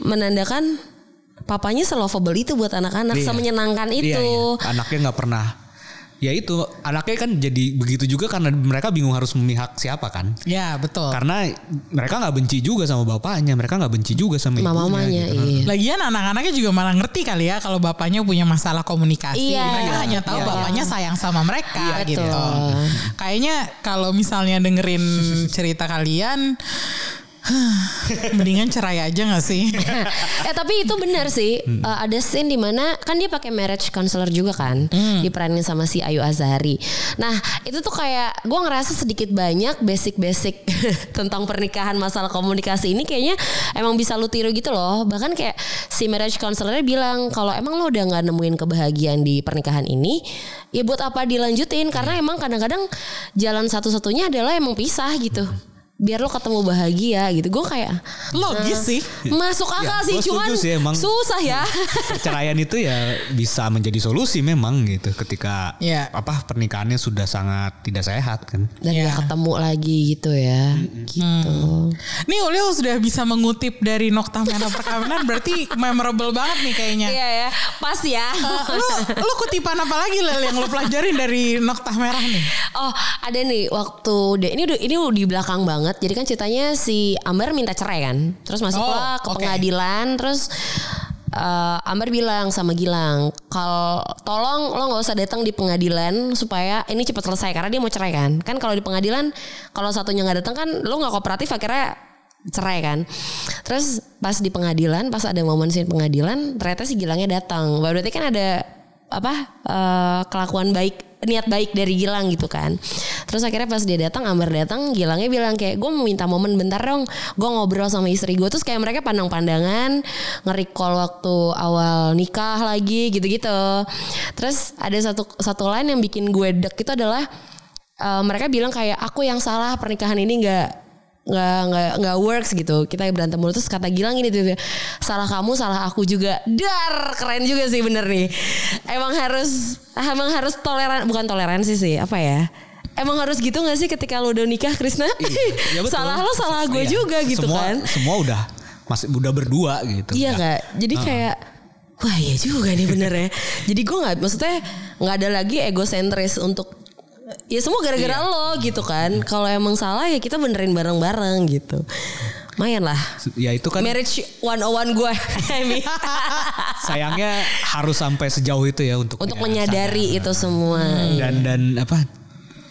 menandakan papanya selovable itu buat anak-anak, Iya. semenyenangkan Iya, itu. iya. Anaknya nggak pernah. Ya itu anaknya kan jadi begitu juga karena mereka bingung harus memihak siapa kan. ya betul. Karena mereka nggak benci juga sama bapaknya, mereka nggak benci juga sama ibunya. Mamanya gitu. iya. Lagian anak-anaknya juga malah ngerti kali ya kalau bapaknya punya masalah komunikasi. Iya. Mereka hanya tahu Iya. bapaknya sayang sama mereka Iya, gitu. betul. Kayaknya kalau misalnya dengerin cerita kalian <laughs> mendingan cerai aja gak sih? <laughs> eh tapi itu benar sih. Hmm. Eh, ada scene di mana kan dia pakai marriage counselor juga kan, Hmm. diperanin sama si Ayu Azhari. Nah itu tuh kayak gue ngerasa sedikit banyak basic-basic <laughs> tentang pernikahan masalah komunikasi ini kayaknya emang bisa lu tiru gitu loh. Bahkan kayak si marriage counselornya bilang kalau emang lo udah nggak nemuin kebahagiaan di pernikahan ini, ya buat apa dilanjutin? Karena Iya. emang kadang-kadang jalan satu-satunya adalah emang pisah gitu. Biar lo ketemu bahagia gitu. Gue kayak Logis sih. Masuk akal Ya, sih, cuman sih, emang. susah ya. <laughs> Perceraian itu ya bisa menjadi solusi memang gitu ketika Iya. apa pernikahannya sudah sangat tidak sehat kan. Dan Iya. gak ketemu lagi gitu ya. Gitu. Nih Ulil sudah bisa mengutip dari Nokta Merah Perkawinan berarti memorable banget nih kayaknya. Iya ya, pas ya. lu, lu kutipan apa lagi Lel yang lu pelajarin dari Nokta Merah nih? Oh, ada nih waktu deh ini udah ini udah di belakang banget. Jadi kan ceritanya si Amber minta cerai kan. Terus masuklah Oh, ke oke. pengadilan terus eh, Amber bilang sama Gilang, "Kalau tolong lo nggak usah datang di pengadilan supaya ini cepat selesai karena dia mau cerai kan. Kan kalau di pengadilan kalau satunya nggak datang kan lo nggak kooperatif akhirnya cerai kan. Terus pas di pengadilan, pas ada momen scene pengadilan, ternyata si Gilangnya datang. Berarti kan ada apa eh, kelakuan baik niat baik dari Gilang gitu kan. Terus akhirnya pas dia datang Amber datang Gilangnya bilang kayak gue mau minta momen bentar dong. Gue ngobrol sama istri gue terus kayak mereka pandang-pandangan nge-recall waktu awal nikah lagi gitu-gitu. Terus ada satu satu line yang bikin gue dek itu adalah eh, mereka bilang kayak aku yang salah pernikahan ini nggak nggak nggak nggak works gitu kita berantem mulu terus kata Gilang gini tuh salah kamu salah aku juga dar keren juga sih bener nih emang harus emang harus toleran bukan toleransi sih apa ya emang harus gitu gak sih ketika lu udah nikah Krisna Ya <laughs> betul. salah lo salah gue Iya. juga gitu semua, kan Semua udah masih udah berdua gitu. Iya kak. Jadi kayak wah iya juga nih bener ya. Jadi gue nggak maksudnya nggak ada lagi egosentris untuk ya semua gara-gara lo gitu kan. Kalau emang salah ya kita benerin bareng-bareng gitu. Lumayan lah. Ya itu kan Marriage 101 gue <laughs> sayangnya harus sampai sejauh itu ya untuk Untuk ya, menyadari itu semua. dan dan apa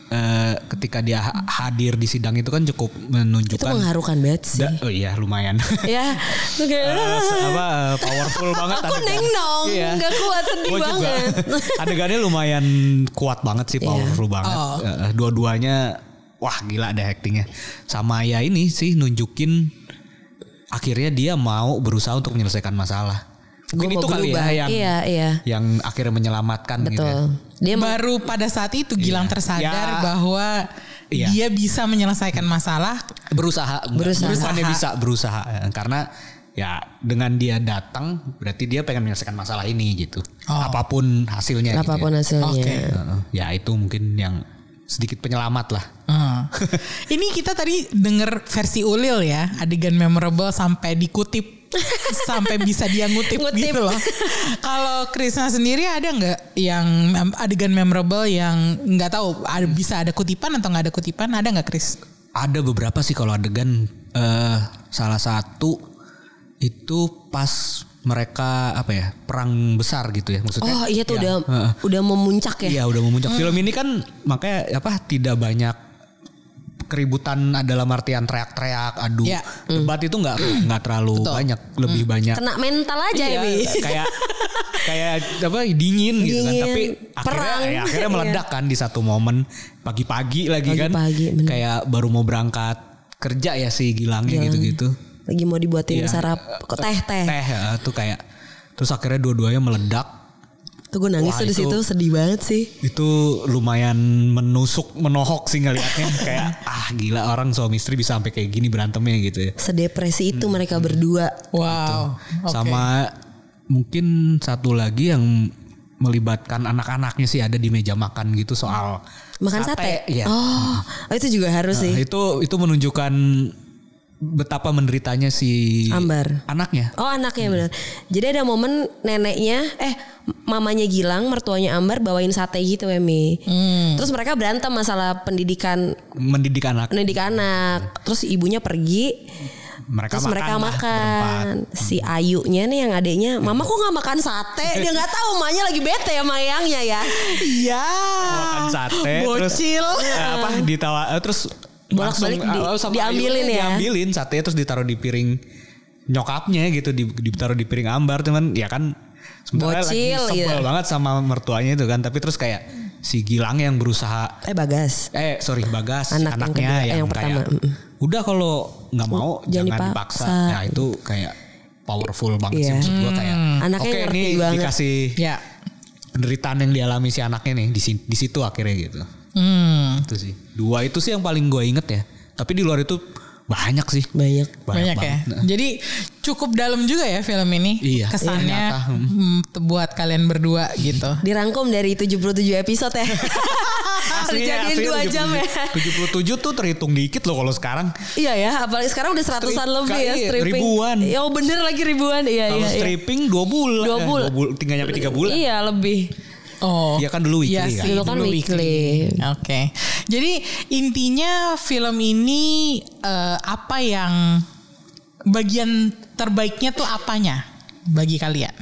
eh, ketika dia ha- hadir di sidang itu kan cukup Itu menunjukkan mengharukan banget sih. Da- oh iya lumayan ya, itu kayak Eh, apa eh, powerful <laughs> banget Aku adegan. nengnong, Iya. nggak kuat sedih Gua juga. banget. <laughs> adegannya lumayan kuat banget sih Iya. powerful banget Oh. Eh, dua-duanya wah gila ada actingnya sama ya ini sih nunjukin akhirnya dia mau berusaha untuk menyelesaikan masalah mungkin itu kali berubah. ya yang Iya, iya. yang akhirnya menyelamatkan gitu ya. Dia mau Baru pada saat itu Gilang tersadar Ya. bahwa Iya. dia bisa menyelesaikan masalah. berusaha Berusaha. bukannya bisa berusaha Eh, karena ya dengan dia datang berarti dia pengen menyelesaikan masalah ini gitu Oh. apa pun hasilnya gitu ya. apa pun hasilnya. Oke. Heeh. ya itu mungkin yang sedikit penyelamat lah Hmm. <laughs> Ini kita tadi denger versi Ulil ya, adegan memorable sampai dikutip sampai bisa dia ngutip, Ngutip. gitu loh. Kalau Krisna sendiri ada nggak yang adegan memorable yang nggak tahu ada, bisa ada kutipan atau nggak ada kutipan? Ada nggak Kris? ada beberapa sih kalau adegan eh salah satu itu pas mereka apa ya perang besar gitu ya maksudnya Oh iya tuh Ya, udah heeh. udah memuncak ya. Iya udah memuncak. Film ini kan makanya apa tidak banyak keributan dalam artian teriak-teriak, adu, Iya. debat itu nggak nggak terlalu banyak, lebih banyak Kena mental aja Iya, ini. kayak kayak apa dingin, gitu kan. Dingin, Tapi perang. akhirnya ya, akhirnya meledak kan di satu momen pagi-pagi lagi kan. Pagi-pagi, bener. Kayak baru mau berangkat kerja ya si Gilangnya gitu-gitu. Lagi mau dibuatin Iya. sarap kok teh teh. Teh ya, tuh kayak terus akhirnya dua-duanya meledak. Tuh gue nangis Wah, tuh di itu- situ sedih banget sih. itu lumayan menusuk menohok sih ngelihatnya <laughs> kayak ah gila orang suami istri bisa sampai kayak gini berantemnya gitu ya Sedepresi itu Hmm. mereka berdua. Wow. Oke. sama mungkin satu lagi yang melibatkan anak-anaknya sih ada di meja makan gitu soal Makan sate. Iya. Oh, itu juga harus Nah, sih. itu itu menunjukkan betapa menderitanya si Ambar. anaknya Oh anaknya benar. Jadi ada momen neneknya, eh mamanya Gilang, mertuanya Ambar bawain sate gitu Emi. Hmm. Terus mereka berantem masalah pendidikan mendidik anak pendidik anak. Terus ibunya pergi. mereka Terus makan mereka lah, makan. berempat. Si Ayunya nih yang adiknya, Mama kok nggak makan sate? Dia nggak tahu emaknya lagi bete sama Mayangnya ya. Iya. makan sate terus Bocil. eh, apa ditawa eh, terus Bolak-balik langsung, di- sama diambilin Ayunya ya. diambilin sate terus ditaruh di piring nyokapnya gitu di, ditaruh di piring ambar cuman ya kan sebenarnya lagi sebel gitu. banget sama mertuanya itu kan tapi terus kayak si Gilang yang berusaha Eh Bagas. eh sorry Bagas Anak yang anaknya kedua, yang, yang pertama, kayak udah kalau nggak mau Jangan jangan, dipaksa. dipaksa nah itu kayak powerful banget sih Iya. maksud gua kayak Anaknya oke ngerti ini banget. dikasih Ya. penderitaan yang dialami si anaknya nih di, di situ akhirnya gitu Hmm. itu sih dua itu sih yang paling gue inget ya tapi di luar itu banyak sih Banyak. Banyak, ya. banget. Nah, Jadi cukup dalam juga ya film ini. Iya. Kesannya Iya, hmm, buat kalian berdua gitu. <laughs> Dirangkum dari 77 episode ya. <laughs> Dijadiin aslinya dua jam ya. 77 tuh terhitung dikit loh kalau sekarang Iya ya, apalagi sekarang udah seratusan Strip- lebih ya iya, stripping. ribuan. Ya bener lagi ribuan. Iya kalau iya. iya. stripping dua bulan Dua Eh, bulan. bul- tinggal nyampe tiga bulan Iya lebih. Oh. Iya kan dulu weekly Iya kan? Dulu kan weekly. Oke. Jadi intinya film ini eh, apa yang bagian terbaiknya tuh apanya bagi kalian?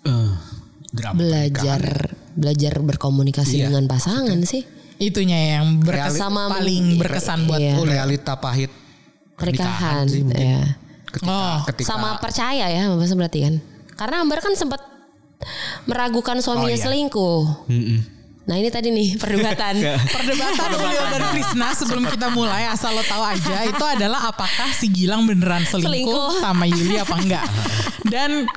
Eh, drama Belajar belajar berkomunikasi Iya. dengan pasangan sih. Itunya yang berkesan paling berkesan buat Iya. Realita pahit Pernikahan, sih mungkin. iya. ketika, Oh, ketika Sama percaya ya maksudnya berarti kan. Karena Ambar kan sempat meragukan suaminya Oh, iya. selingkuh. Mm-mm. Nah ini tadi nih perdebatan. <laughs> Perdebatan Ulil dan Krisna sebelum kita mulai asal lo tahu aja itu adalah apakah si Gilang beneran selingkuh, Selingkuh. sama Yuli apa enggak. Dan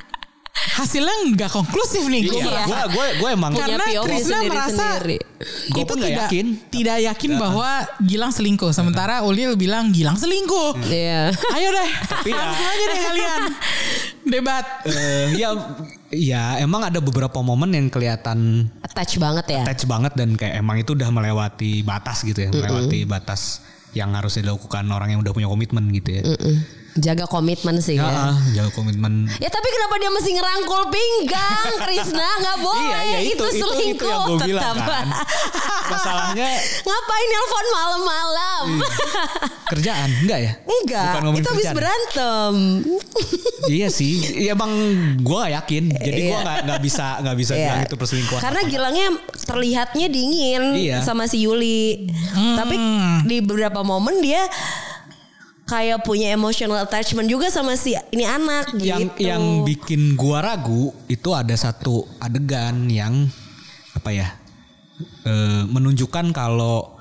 hasilnya enggak konklusif nih gue Iya, gue gue gue emang Punya Karena POV Krisna merasa. Gua itu tidak yakin. tidak yakin bahwa Gilang selingkuh. Sementara Ulil bilang Gilang selingkuh. Iya. Ayo deh, ya- langsung aja deh kalian <laughs> debat. eh, ya ya emang ada beberapa momen yang kelihatan Attach banget ya. attach banget dan kayak emang itu udah melewati batas gitu ya, melewati batas yang harus dilakukan orang yang udah punya komitmen gitu ya. Jaga komitmen sih Ya, ya. ah, jaga komitmen. Ya tapi kenapa dia mesti ngerangkul pinggang <laughs> Krisna nggak boleh Iya, iya, itu- itu, itu- itu selingkuh yang bilang, tetap. kan. Masalahnya <laughs> ngapain nelpon malam-malam kerjaan enggak ya? enggak Bukan itu habis kerjaan. berantem iya sih. Iya bang, gue gak yakin. Jadi gue Iya. nggak nggak bisa nggak bisa Iya. bilang itu perselingkuhan. karena Gilangnya terlihatnya dingin Iya. sama si Yuli tapi di beberapa momen dia kayak punya emotional attachment juga sama si ini anak yang gitu. yang bikin gua ragu itu ada satu adegan yang apa ya eh, menunjukkan kalau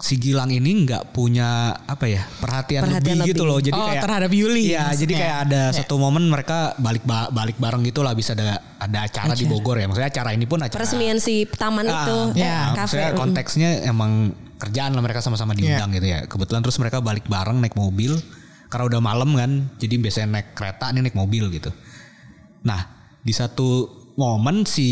si Gilang ini nggak punya apa ya perhatian, Perhatian lebih, gitu lebih. loh jadi Oh, kayak terhadap Yuli Iya, maksudnya. jadi kayak ada satu momen mereka balik ba- balik bareng gitu lah bisa ada ada acara di Bogor ya. Maksudnya acara ini pun acara peresmian si taman Ah, itu ya, eh, Nah, kafe maksudnya konteksnya emang kerjaan lah mereka sama-sama diundang gitu ya. Kebetulan terus mereka balik bareng naik mobil karena udah malam kan. Jadi biasanya naik kereta ini naik mobil gitu. Nah, di satu momen si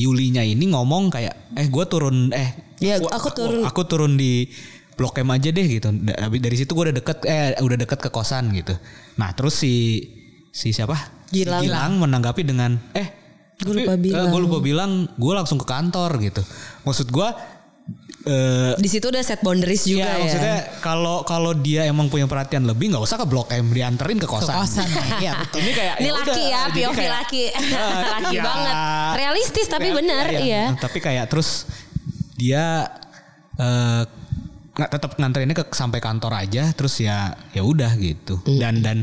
Yulinya ini ngomong kayak eh gue turun eh Ya, gua- aku turun. aku turun di Blok M aja deh gitu. Habis dari situ gue udah deket eh udah deket ke kosan gitu. Nah, terus si si siapa? Gilang. Si Gilang menanggapi dengan eh Gua lupa bilang. gue lupa bilang gue langsung ke kantor gitu. Maksud gue eh di situ udah set boundaries juga Iya ya maksudnya kalau kalau dia emang punya perhatian lebih nggak usah ke blok M dianterin ke Ke kosan. kosan. <laughs> Iya betul. Ini kayak Ini ya laki udah, ya, POV kayak- laki. <laughs> <laughs> Laki iya. banget. Realistis tapi benar, iya. Tapi kayak terus dia eh nggak tetap nganterinnya ke sampai kantor aja terus ya ya udah gitu. Hmm. Dan dan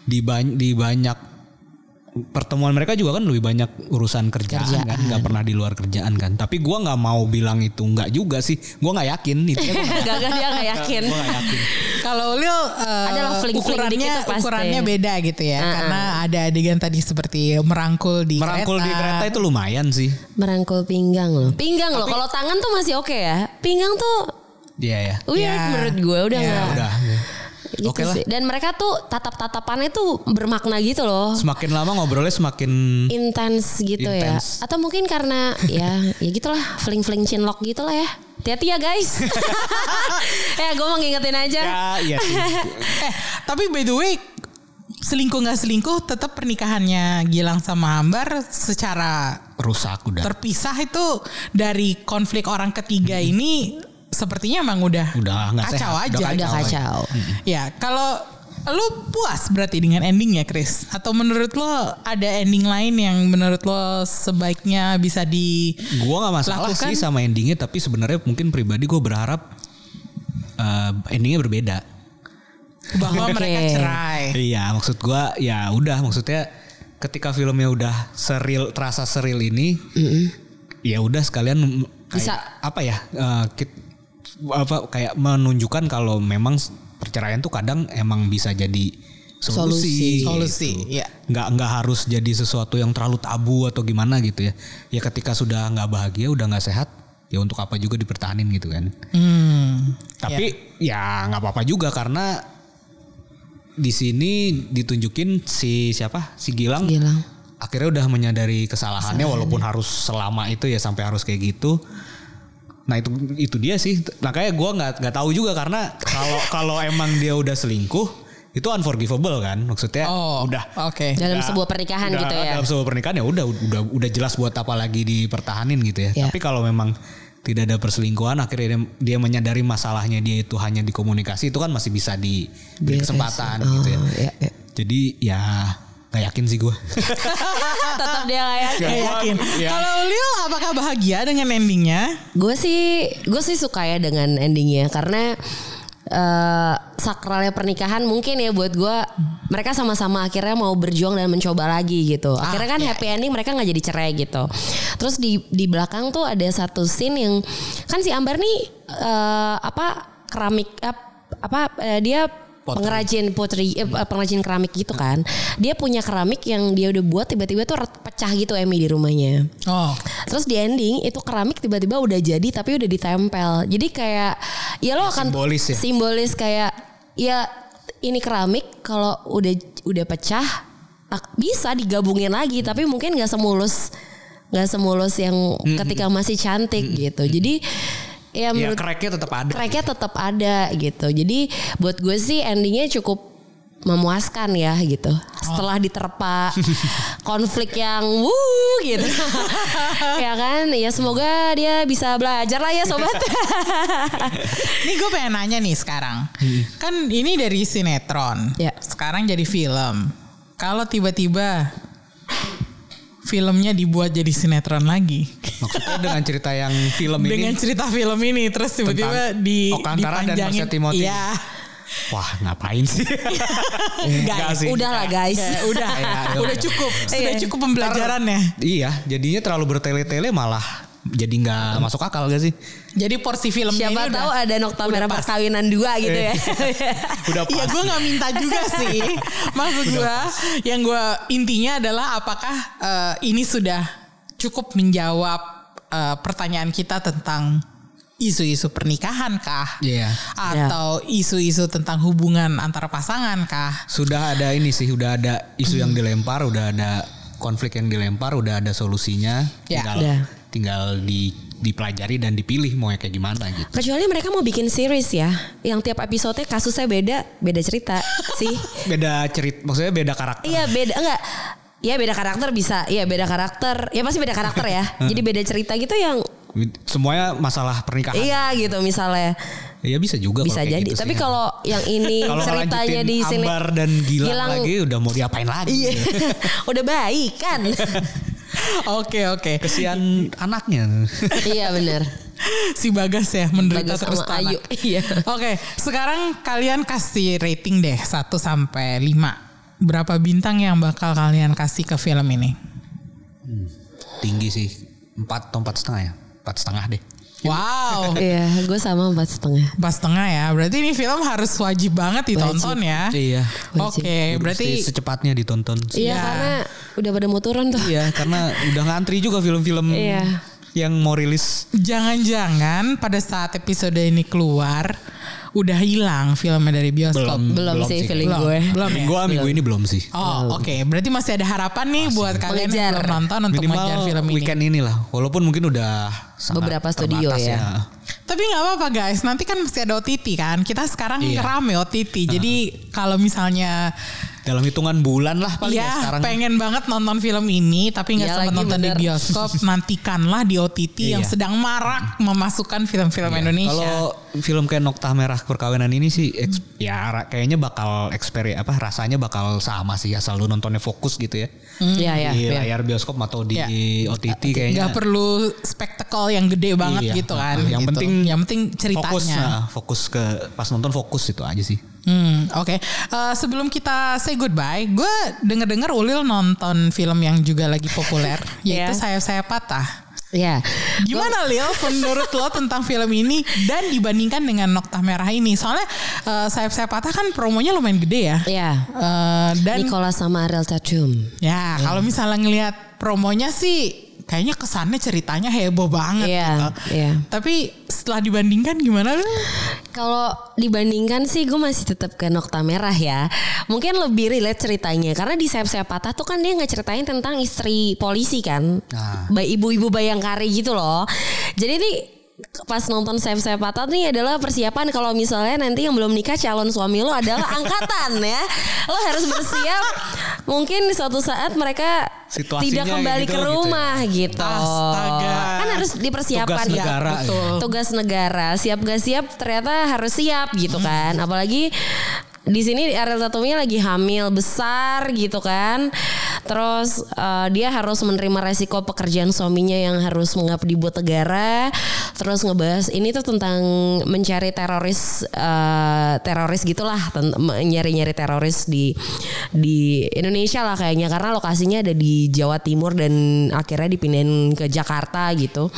di banyak di banyak pertemuan mereka juga kan lebih banyak urusan kerjaan, Kerjaan. kan nggak pernah di luar kerjaan kan tapi gua nggak mau bilang itu nggak juga sih gua nggak yakin <laughs> itu Gagal dia gak yakin. gua nggak yakin Kalau Ulil eh, Adalah fling-fling ukurannya dikit pasti. ukurannya beda gitu ya, Uh-uh. karena ada adegan tadi seperti merangkul di merangkul kereta. di kereta itu lumayan sih Merangkul pinggang loh. Pinggang loh. Kalau tangan tuh masih oke ya. Pinggang tuh Iya ya weird Ya. menurut gue udah Ya, nggak. udah Gitu Oke lah. sih. Dan mereka tuh tatap-tatapannya tuh bermakna gitu loh. semakin lama ngobrolnya semakin Intens gitu Intens. ya. Atau mungkin karena <laughs> ya ya gitulah fling-fling chinlock gitulah ya. Hati-hati ya guys. <laughs> <laughs> ya gue mau ngingetin aja. ya iya sih Eh, tapi by the way, selingkuh nggak selingkuh, tetap pernikahannya Gilang sama Ambar secara rusak udah terpisah itu dari konflik orang ketiga ini sepertinya emang udah Udah kacau sehat, aja. udah Udah kacau. Ya, kalau lu puas berarti dengan endingnya, Chris? Atau menurut lo ada ending lain yang menurut lo sebaiknya bisa di Gua nggak masalah Lakukan. sih sama endingnya tapi sebenarnya mungkin pribadi gue berharap eh, endingnya berbeda. bahwa <laughs> Oke. mereka cerai? Iya maksud gua ya udah maksudnya ketika filmnya udah seril terasa seril ini ya udah sekalian kayak Bisa. apa ya eh, kit- apa kayak menunjukkan kalau memang perceraian tuh kadang emang bisa jadi Solusi. solusi Solusi, gitu. iya. nggak nggak harus jadi sesuatu yang terlalu tabu atau gimana gitu ya ya ketika sudah nggak bahagia udah nggak sehat ya untuk apa juga dipertahanin gitu kan Hmm. tapi ya nggak apa-apa juga karena di sini ditunjukin si siapa si Gilang, Gilang. akhirnya udah menyadari kesalahannya walaupun harus selama itu ya sampai harus kayak gitu. Nah itu itu dia sih. Makanya gue nggak nggak tahu juga karena kalau <laughs> kalau emang dia udah selingkuh itu unforgivable kan maksudnya Oh, udah oke. Dalam udah- sebuah pernikahan udah- gitu ya. dalam sebuah pernikahan ya udah udah udah jelas buat apa lagi dipertahanin gitu ya Ya. tapi kalau memang tidak ada perselingkuhan akhirnya dia, dia menyadari masalahnya dia itu hanya di komunikasi itu kan masih bisa diberi Beres. kesempatan Oh, gitu ya ya, ya. jadi ya nggak yakin sih gue <laughs> Tetap dia gak yakin. Gak yakin. Ya. Kalau Lil apakah bahagia dengan endingnya? Gue sih gue sih suka ya dengan endingnya karena eh sakralnya pernikahan mungkin ya buat gue mereka sama-sama akhirnya mau berjuang dan mencoba lagi gitu. Akhirnya kan happy ending mereka nggak jadi cerai gitu. Terus di di belakang tuh ada satu scene yang kan si Ambar nih eh apa keramik eh, apa eh, dia pengrajin putri eh, pengrajin keramik gitu kan. Dia punya keramik yang dia udah buat tiba-tiba tuh pecah gitu Emmy di rumahnya. Oh. Terus di ending itu keramik tiba-tiba udah jadi tapi udah ditempel. Jadi kayak ya lo akan Simbolis ya? Simbolis kayak ya ini keramik kalau udah udah pecah bisa digabungin lagi tapi mungkin nggak semulus nggak semulus yang ketika masih cantik gitu. Jadi ya ya menurut cracknya tetap ada cracknya tetap ada gitu. Jadi buat gue sih endingnya cukup memuaskan ya gitu. Setelah diterpa <laughs> konflik yang wuh gitu. <laughs> ya kan? Ya semoga dia bisa belajar lah ya sobat. <laughs> Nih gue pengen nanya nih sekarang. Kan ini dari sinetron. Ya. Sekarang jadi film. Kalau tiba-tiba filmnya dibuat jadi sinetron lagi. Maksudnya dengan cerita yang film ini. Dengan cerita film ini terus tiba-tiba di Oka Antara dan dipanjangin. Marsha Timothy. Iya. Wah ngapain sih? <laughs> Enggak sih. Udah lah guys. Ya, udah, <laughs> Iya, iya. udah cukup, sudah Iya. cukup pembelajarannya. iya, jadinya terlalu bertele-tele malah jadi nggak masuk akal gak sih? Jadi porsi filmnya Siapa ini tahu udah, ada nokta udah merah pas. perkawinan dua gitu ya. <laughs> Udah Iya pas. gue nggak minta juga <laughs> sih. Maksud gue yang gue intinya adalah apakah eh, ini sudah cukup menjawab eh, pertanyaan kita tentang isu-isu pernikahan kah? Iya. Atau isu-isu tentang hubungan antara pasangan kah? Sudah ada ini sih, udah ada isu yang dilempar, udah ada konflik yang dilempar, udah ada solusinya. Ya. tinggal Udah. tinggal di dipelajari dan dipilih mau kayak gimana gitu. Kecuali mereka mau bikin series ya, yang tiap episode kasusnya beda, beda cerita <laughs> sih. Beda cerita, maksudnya beda karakter. Iya beda enggak? Iya beda karakter bisa, iya beda karakter, ya pasti beda karakter ya. <laughs> Jadi beda cerita gitu yang Semuanya masalah pernikahan. iya gitu misalnya. Iya bisa juga Bisa jadi. gitu Tapi kalau yang ini <laughs> kalau ceritanya di sini Ambar dan Gilang- lagi udah mau diapain lagi? Iya. Udah baik kan? <laughs> Oke oke. Kesian anaknya. <laughs> iya benar. Si Bagas ya menderita Bagas terus sama. Ayu. <laughs> Iya. Oke, sekarang kalian kasih rating deh 1 sampai 5. Berapa bintang yang bakal kalian kasih ke film ini? Tinggi sih. Empat atau empat setengah ya? Empat setengah deh. Wow. Iya, gue sama empat setengah. Pas setengah ya. Berarti ini film harus wajib banget ditonton ya. Iya. Oke, Udah berarti secepatnya ditonton. Iya, Iya. karena udah pada mau turun tuh. Iya, karena udah ngantri juga film-film Iya. yang mau rilis. jangan-jangan pada saat episode ini keluar udah hilang filmnya dari bioskop. Belum, Belum sih sih. feeling Belum, gue. belum ya. Gua minggu ini belum sih. Oh, oke. Berarti masih ada harapan nih buat kalian yang belum nonton untuk Minimal mengejar film ini. weekend inilah. Walaupun mungkin udah Beberapa studio terbatas ya. Tapi nggak apa-apa guys, nanti kan masih ada OTT kan. Kita sekarang Iya. rame OTT. Jadi kalau misalnya Dalam hitungan bulan lah paling ya, ya sekarang. pengen banget nonton film ini tapi nggak Iya sempat nonton di bener. bioskop, <laughs> nantikanlah di OTT yang Iya. sedang marak memasukkan film-film Iya. Indonesia. Kalau film kayak Nokta Merah Perkawinan ini sih eks- ya kayaknya bakal eksperi apa rasanya bakal sama sih asal lu nontonnya fokus gitu ya. Iya, iya. di iya. layar bioskop atau di Iya. OTT kayaknya. nggak perlu spektakel yang gede banget Iya. gitu kan. Yang gitu. penting yang penting ceritanya. Fokus, nah, fokus ke pas nonton fokus itu aja sih. Hmm, oke. Eh, sebelum kita say goodbye, gue denger-dengar Ulil nonton film yang juga lagi populer, <laughs> yaitu Iya. Saya Saya Patah. Iya. Gimana Lil menurut lo tentang film ini dan dibandingkan dengan Nokta Merah ini? Soalnya eh, Saya Saya Patah kan promonya lumayan gede ya. Iya. Eh, dan Nicola sama Ariel Tatum. ya kalau misalnya ngelihat promonya sih kayaknya kesannya ceritanya heboh banget Iya, gitu. iya. Tapi setelah dibandingkan gimana Lil? Kalau dibandingkan sih gue masih tetap ke Nokta Merah ya. Mungkin lebih relate ceritanya karena di Sayap Sayap Patah tuh kan dia nggak ceritain tentang istri polisi kan. Nah. Ibu-ibu bayangkari gitu loh. Jadi ini pas nonton Sayap Sayap Patah nih adalah persiapan kalau misalnya nanti yang belum nikah calon suami lo adalah <laughs> angkatan ya. Lo harus bersiap mungkin di suatu saat mereka Situasinya tidak kembali gitu ke gitu ya. rumah gitu. Astaga. Kan harus dipersiapkan Tugas ya. negara, betul. Tugas negara. Siap gak siap ternyata harus siap gitu kan. Apalagi di sini Ariel Tatumnya lagi hamil besar gitu kan. Terus eh, dia harus menerima resiko pekerjaan suaminya yang harus mengabdi buat negara. Terus ngebahas ini tuh tentang mencari teroris eh, teroris gitulah, nyari-nyari teroris di di Indonesia lah kayaknya karena lokasinya ada di Jawa Timur dan akhirnya dipindahin ke Jakarta gitu.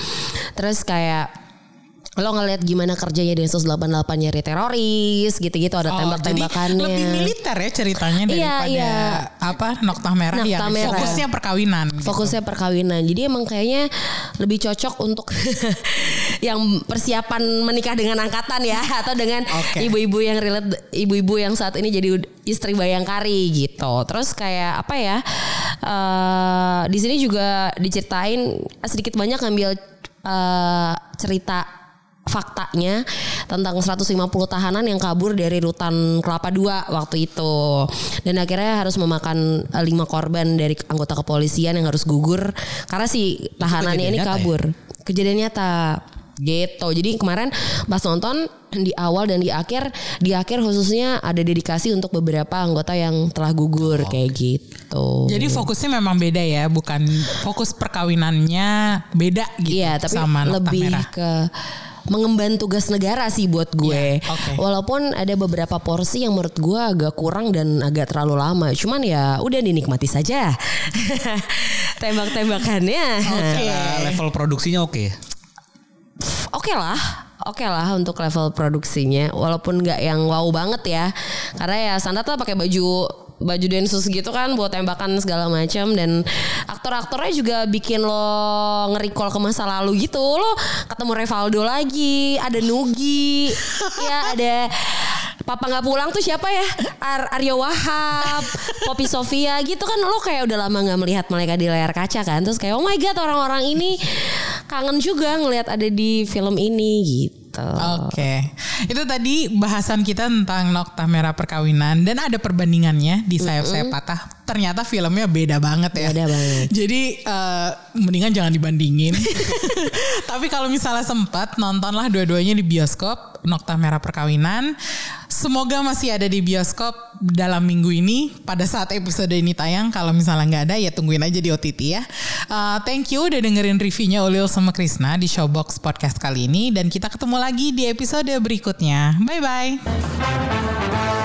Terus kayak lo ngeliat gimana kerjanya Densus 88 nyari teroris gitu-gitu ada Oh, tembak-tembakannya. Lebih militer ya ceritanya Iya, daripada iya. apa Nokta Merah Nokta yang Merah. fokusnya perkawinan. gitu. Fokusnya perkawinan. Jadi emang kayaknya lebih cocok untuk <laughs> yang persiapan menikah dengan angkatan ya <laughs> atau dengan Oke. ibu-ibu yang relate ibu-ibu yang saat ini jadi istri bayangkari gitu. Terus kayak apa ya? eh di sini juga diceritain sedikit banyak ngambil eh, cerita faktanya tentang 150 tahanan yang kabur dari rutan Kelapa II waktu itu. Dan akhirnya harus memakan eh, lima korban dari anggota kepolisian yang harus gugur karena si tahanannya ini ya? kabur. Kejadian nyata gitu. Jadi kemarin pas nonton di awal dan di akhir, di akhir khususnya ada dedikasi untuk beberapa anggota yang telah gugur kayak gitu. Jadi fokusnya memang beda ya, bukan fokus perkawinannya beda gitu Iya, tapi sama lebih Merah. ke mengemban tugas negara sih buat gue. Iya, oke. Walaupun ada beberapa porsi yang menurut gue agak kurang dan agak terlalu lama. Cuman ya udah dinikmati saja. <laughs> Tembak-tembakannya. Oke. Secara level produksinya oke. Oke lah. Oke lah untuk level produksinya walaupun nggak yang wow banget ya karena ya standar lah pakai baju baju densus gitu kan buat tembakan segala macam. Dan aktor-aktornya juga bikin lo nge-recall ke masa lalu gitu. Lo ketemu Revaldo lagi ada Nugi <laughs> ya ada Papa nggak pulang tuh siapa ya? Ar Aryo Wahab Poppy Sofia gitu kan. Lo kayak udah lama nggak melihat mereka di layar kaca kan. Terus kayak oh my god orang-orang ini kangen juga ngelihat ada di film ini gitu Oke, itu tadi bahasan kita tentang Nokta Merah Perkawinan dan ada perbandingannya di sayap-sayap patah. Ternyata filmnya beda banget ya. Beda banget. <laughs> Jadi eh, mendingan jangan dibandingin. <laughs> Tapi kalau misalnya sempat nontonlah dua-duanya di bioskop Nokta Merah Perkawinan. Semoga masih ada di bioskop dalam minggu ini pada saat episode ini tayang. Kalau misalnya nggak ada ya tungguin aja di OTT ya. Eh, thank you udah dengerin reviewnya Ulil sama Krisna di Showbox Podcast kali ini dan kita ketemu lagi di episode berikutnya. Bye bye.